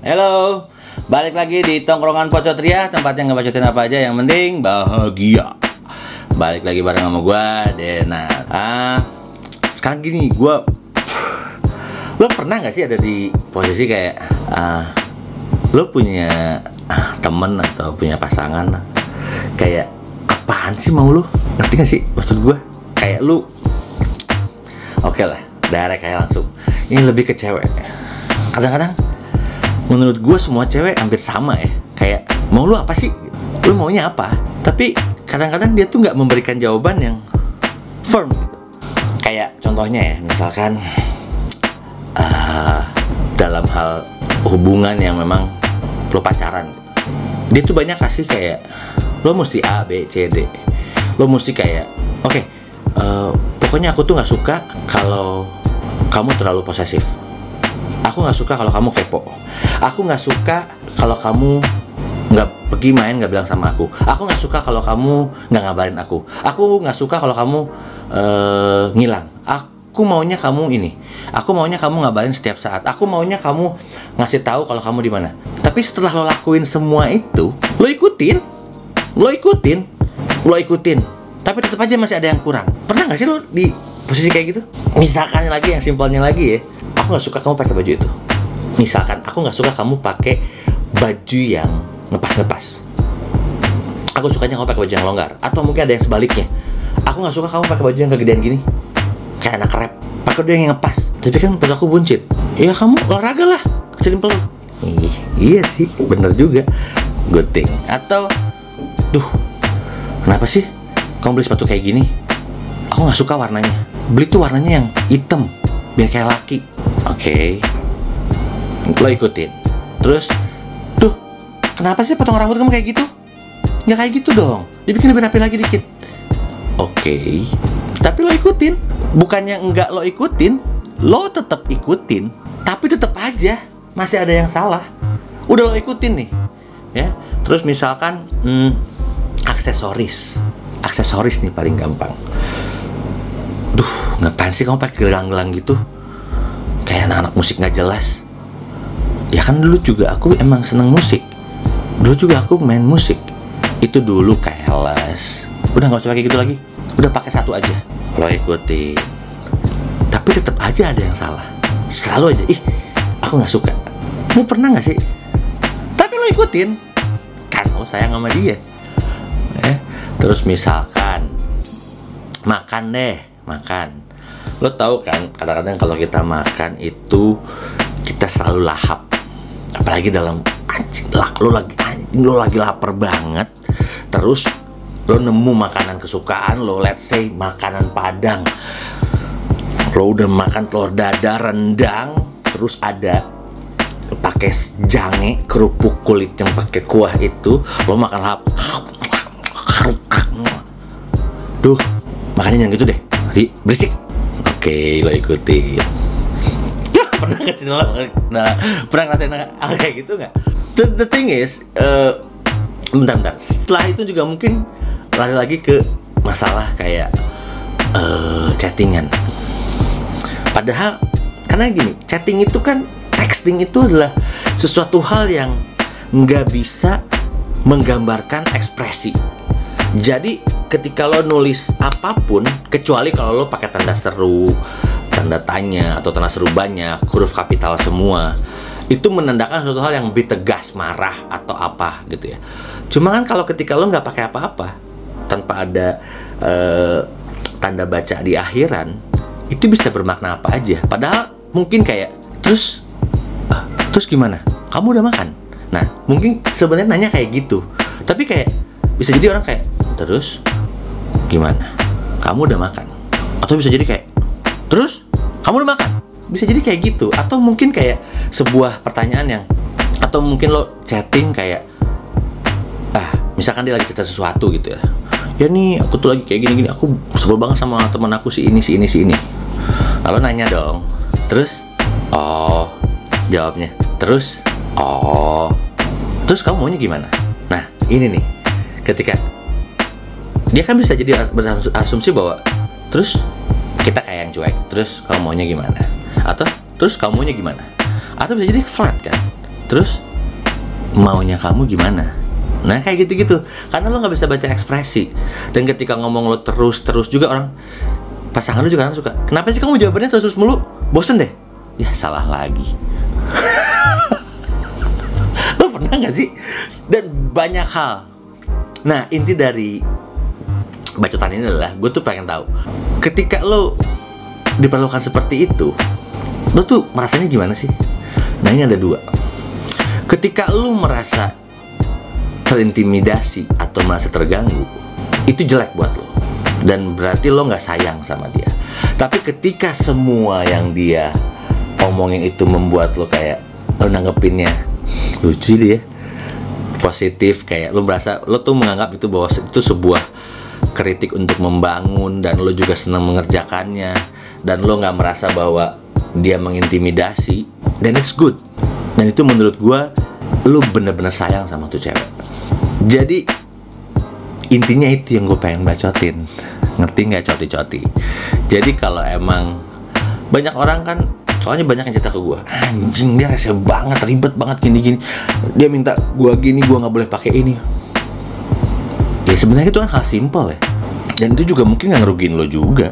Halo, balik lagi di tongkrongan Pocotria, tempat yang ngebacotin apa aja, yang penting bahagia. Balik lagi bareng sama gua, Dena. Ah, sekarang gini, gua lo pernah nggak sih ada di posisi kayak ah, lo punya ah, temen atau punya pasangan kayak apaan sih mau lo? Ngerti gak sih maksud gua? Kayak lu Oke lah, direct kayak langsung. Ini lebih ke cewek. Kadang-kadang menurut gue semua cewek hampir sama ya. Kayak mau lu apa sih? Lu maunya apa? Tapi kadang-kadang dia tuh nggak memberikan jawaban yang firm gitu. Kayak contohnya ya misalkan uh, dalam hal hubungan yang memang lo pacaran gitu. dia tuh banyak kasih kayak lo mesti A B C D. Lo mesti kayak oke okay, uh, pokoknya aku tuh nggak suka kalau kamu terlalu posesif aku nggak suka kalau kamu kepo. Aku nggak suka kalau kamu nggak pergi main nggak bilang sama aku. Aku nggak suka kalau kamu nggak ngabarin aku. Aku nggak suka kalau kamu uh, ngilang. Aku maunya kamu ini. Aku maunya kamu ngabarin setiap saat. Aku maunya kamu ngasih tahu kalau kamu di mana. Tapi setelah lo lakuin semua itu lo ikutin. Lo ikutin. Lo ikutin. Tapi tetap aja masih ada yang kurang. Pernah nggak sih lo di posisi kayak gitu? Misalkan lagi yang simpelnya lagi ya aku nggak suka kamu pakai baju itu. Misalkan aku nggak suka kamu pakai baju yang ngepas-ngepas. Aku sukanya kamu pakai baju yang longgar atau mungkin ada yang sebaliknya. Aku nggak suka kamu pakai baju yang kegedean gini. Kayak anak rap. Pakai baju yang ngepas. Tapi kan perut aku buncit. Ya kamu olahraga lah kecilin Ih, iya sih bener juga. Good thing. Atau duh kenapa sih kamu beli sepatu kayak gini? Aku nggak suka warnanya. Beli tuh warnanya yang hitam biar kayak laki okay. lo ikutin. Terus tuh kenapa sih potong rambut kamu kayak gitu? Nggak kayak gitu dong. Dibikin lebih rapi lagi dikit. Oke. Okay. tapi lo ikutin. Bukannya enggak lo ikutin lo tetap ikutin tapi tetap aja masih ada yang salah. Udah lo ikutin nih ya. Terus misalkan hmm, aksesoris. Aksesoris nih paling gampang. Duh ngapain sih kamu pakai gelang-gelang gitu anak-anak musik nggak jelas. Ya kan dulu juga aku emang seneng musik. Dulu juga aku main musik. Itu dulu keles. Udah nggak usah pakai gitu lagi. Udah pakai satu aja. Lo ikuti tapi tetap aja ada yang salah. Selalu aja. Ih aku nggak suka. Mau pernah nggak sih? Tapi lo ikutin. Karena lo sayang sama dia. Eh terus misalkan makan deh makan lo tahu kan kadang-kadang kalau kita makan itu kita selalu lahap. Apalagi dalam anjing lah lo lagi anjing lo lagi lapar banget terus lo nemu makanan kesukaan lo let's say makanan padang. Lo udah makan telur dadar rendang terus ada pakai jange kerupuk kulit yang pakai kuah itu lo makan lahap. Duh makannya jangan gitu deh. Berisik Oke, lo ikuti. Ya, pernah nggak sih nah, pernah ngerasain hal kayak gitu nggak? The, the thing is, uh, bentar, bentar. Setelah itu juga mungkin lari lagi ke masalah kayak uh, chattingan. Padahal karena gini, chatting itu kan texting itu adalah sesuatu hal yang nggak bisa menggambarkan ekspresi. Jadi ketika lo nulis apa pun kecuali kalau lo pakai tanda seru tanda tanya atau tanda seru banyak huruf kapital semua itu menandakan suatu hal yang lebih tegas marah atau apa gitu ya. Cuma kan kalau ketika lo nggak pakai apa-apa tanpa ada uh, tanda baca di akhiran itu bisa bermakna apa aja. Padahal mungkin kayak terus uh, terus gimana? Kamu udah makan? Nah mungkin sebenarnya nanya kayak gitu. Tapi kayak bisa jadi orang kayak terus gimana? Kamu udah makan? Atau bisa jadi kayak terus? Kamu udah makan? Bisa jadi kayak gitu. Atau mungkin kayak sebuah pertanyaan yang atau mungkin lo chatting kayak ah misalkan dia lagi cerita sesuatu gitu ya. Ya nih aku tuh lagi kayak gini gini aku sebel banget sama teman aku si ini si ini si ini. Lalu nanya dong terus? Oh jawabnya terus? Oh. Terus kamu maunya gimana? Nah ini nih ketika dia kan bisa jadi berasumsi bahwa terus kita kayak yang cuek terus kamu maunya gimana? Atau terus kamu maunya gimana? Atau bisa jadi flat kan terus maunya kamu gimana? Nah kayak gitu-gitu. Karena lo nggak bisa baca ekspresi. Dan ketika ngomong lo terus-terus juga orang pasangan lo juga kan suka kenapa sih kamu jawabannya terus-terus mulu? Bosen deh. Ya salah lagi. Lo pernah nggak sih? Dan banyak hal. Nah inti dari bacotan ini adalah gue tuh pengen tahu ketika lo diperlukan seperti itu lo tuh merasanya gimana sih? Nah ini ada dua. Ketika lo merasa terintimidasi atau merasa terganggu itu jelek buat lo. Dan berarti lo nggak sayang sama dia. Tapi ketika semua yang dia omongin itu membuat lo kayak lo nanggepinnya lucu dia positif kayak lo merasa lo tuh menganggap itu bahwa itu sebuah kritik untuk membangun dan lo juga senang mengerjakannya dan lo nggak merasa bahwa dia mengintimidasi dan it's good. Dan itu menurut gue lo bener-bener sayang sama tuh cewek. Jadi intinya itu yang gue pengen bacotin. Ngerti nggak coti-coti? Jadi kalau emang banyak orang kan soalnya banyak yang cerita ke gue anjing dia rese banget ribet banget gini-gini. Dia minta gue gini gue nggak boleh pakai ini ya sebenarnya itu kan hal simpel ya. Dan itu juga mungkin nggak ngerugiin lo juga.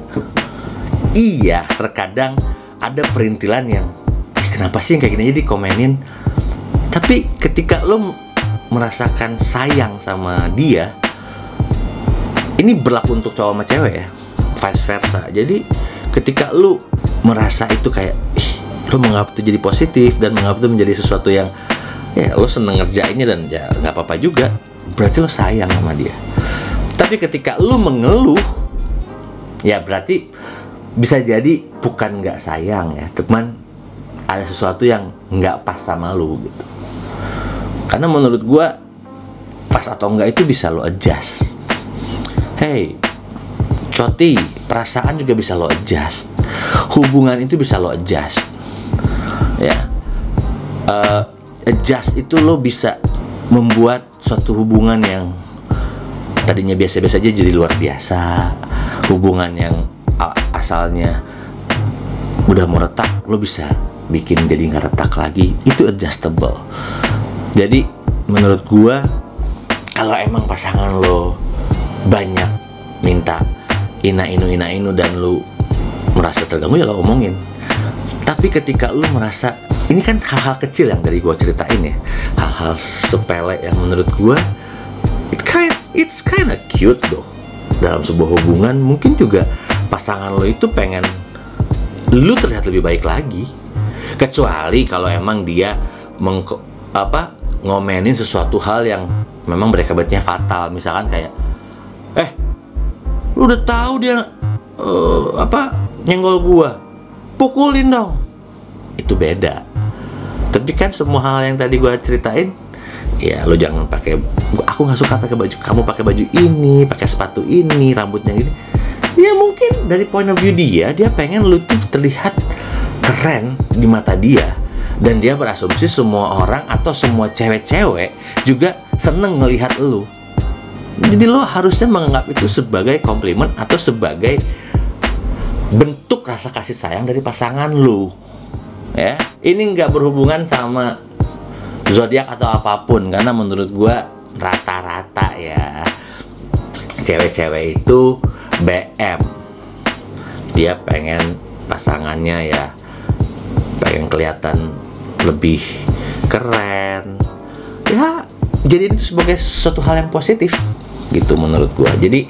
Iya terkadang ada perintilan yang "Eh, kenapa sih yang kayak gini? Aja dikomenin. Tapi ketika lo merasakan sayang sama dia ini berlaku untuk cowok sama cewek ya vice versa. Jadi ketika lu merasa itu kayak ih lu menganggap itu jadi positif dan menganggap itu menjadi sesuatu yang ya lo seneng ngerjainnya dan ya nggak apa-apa juga berarti lo sayang sama dia tapi ketika lu mengeluh ya berarti bisa jadi bukan nggak sayang ya teman ada sesuatu yang nggak pas sama lu gitu. Karena menurut gua pas atau enggak itu bisa lo adjust. Hey coti perasaan juga bisa lo adjust. Hubungan itu bisa lo adjust. Ya. Eh, adjust itu lo bisa membuat suatu hubungan yang tadinya biasa-biasa aja jadi luar biasa. Hubungan yang asalnya udah mau retak lo bisa bikin jadi nggak retak lagi. Itu adjustable. Jadi menurut gua kalau emang pasangan lo banyak minta ina inu ina inu dan lu merasa terganggu ya lo omongin. Tapi ketika lu merasa ini kan hal-hal kecil yang dari gua ceritain ya. Hal-hal sepele yang menurut gua it's kind of cute loh dalam sebuah hubungan mungkin juga pasangan lo itu pengen lu terlihat lebih baik lagi. Kecuali kalau emang dia meng apa ngomenin sesuatu hal yang memang berakibatnya fatal. Misalkan kayak eh lu udah tahu dia eh, apa nyenggol gua? Pukulin dong. Itu beda. Tapi kan semua hal yang tadi gua ceritain ya lo jangan pakai aku nggak suka pakai baju kamu pakai baju ini pakai sepatu ini rambutnya ini. Ya mungkin dari point of view dia dia pengen lu tuh terlihat keren di mata dia. Dan dia berasumsi semua orang atau semua cewek-cewek juga seneng ngelihat lu. Jadi lo harusnya menganggap itu sebagai komplimen atau sebagai bentuk rasa kasih sayang dari pasangan lu. Ya ini nggak berhubungan sama zodiak atau apa pun karena menurut gua rata-rata ya cewek-cewek itu BM dia pengen pasangannya ya pengen kelihatan lebih keren. Ya jadi itu sebagai suatu hal yang positif gitu menurut gua. Jadi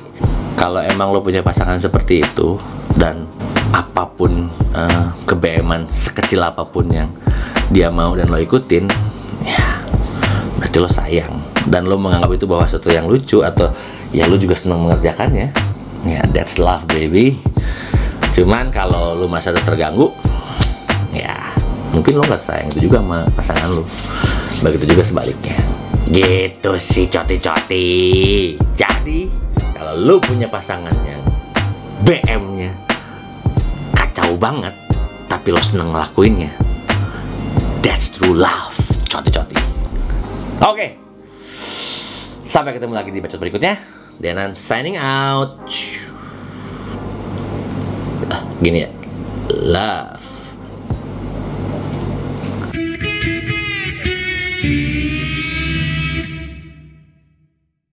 kalau emang lo punya pasangan seperti itu dan apa pun eh, kebeeman sekecil apa pun yang dia mau dan lo ikutin ya berarti lo sayang. Dan lo menganggap itu bahwa sesuatu yang lucu atau ya lo juga senang mengerjakannya. Ya that's love baby. Cuman kalau lo merasa terganggu ya mungkin lo nggak sayang itu juga sama pasangan lo. Begitu juga sebaliknya. Gitu sih coti-coti. Jadi kalau lo punya pasangan yang BM-nya kacau banget tapi lo seneng ngelakuinnya. That's true love coti-coti oke. Sampai ketemu lagi di bacot berikutnya. Denan signing out. Ah, gini ya. Love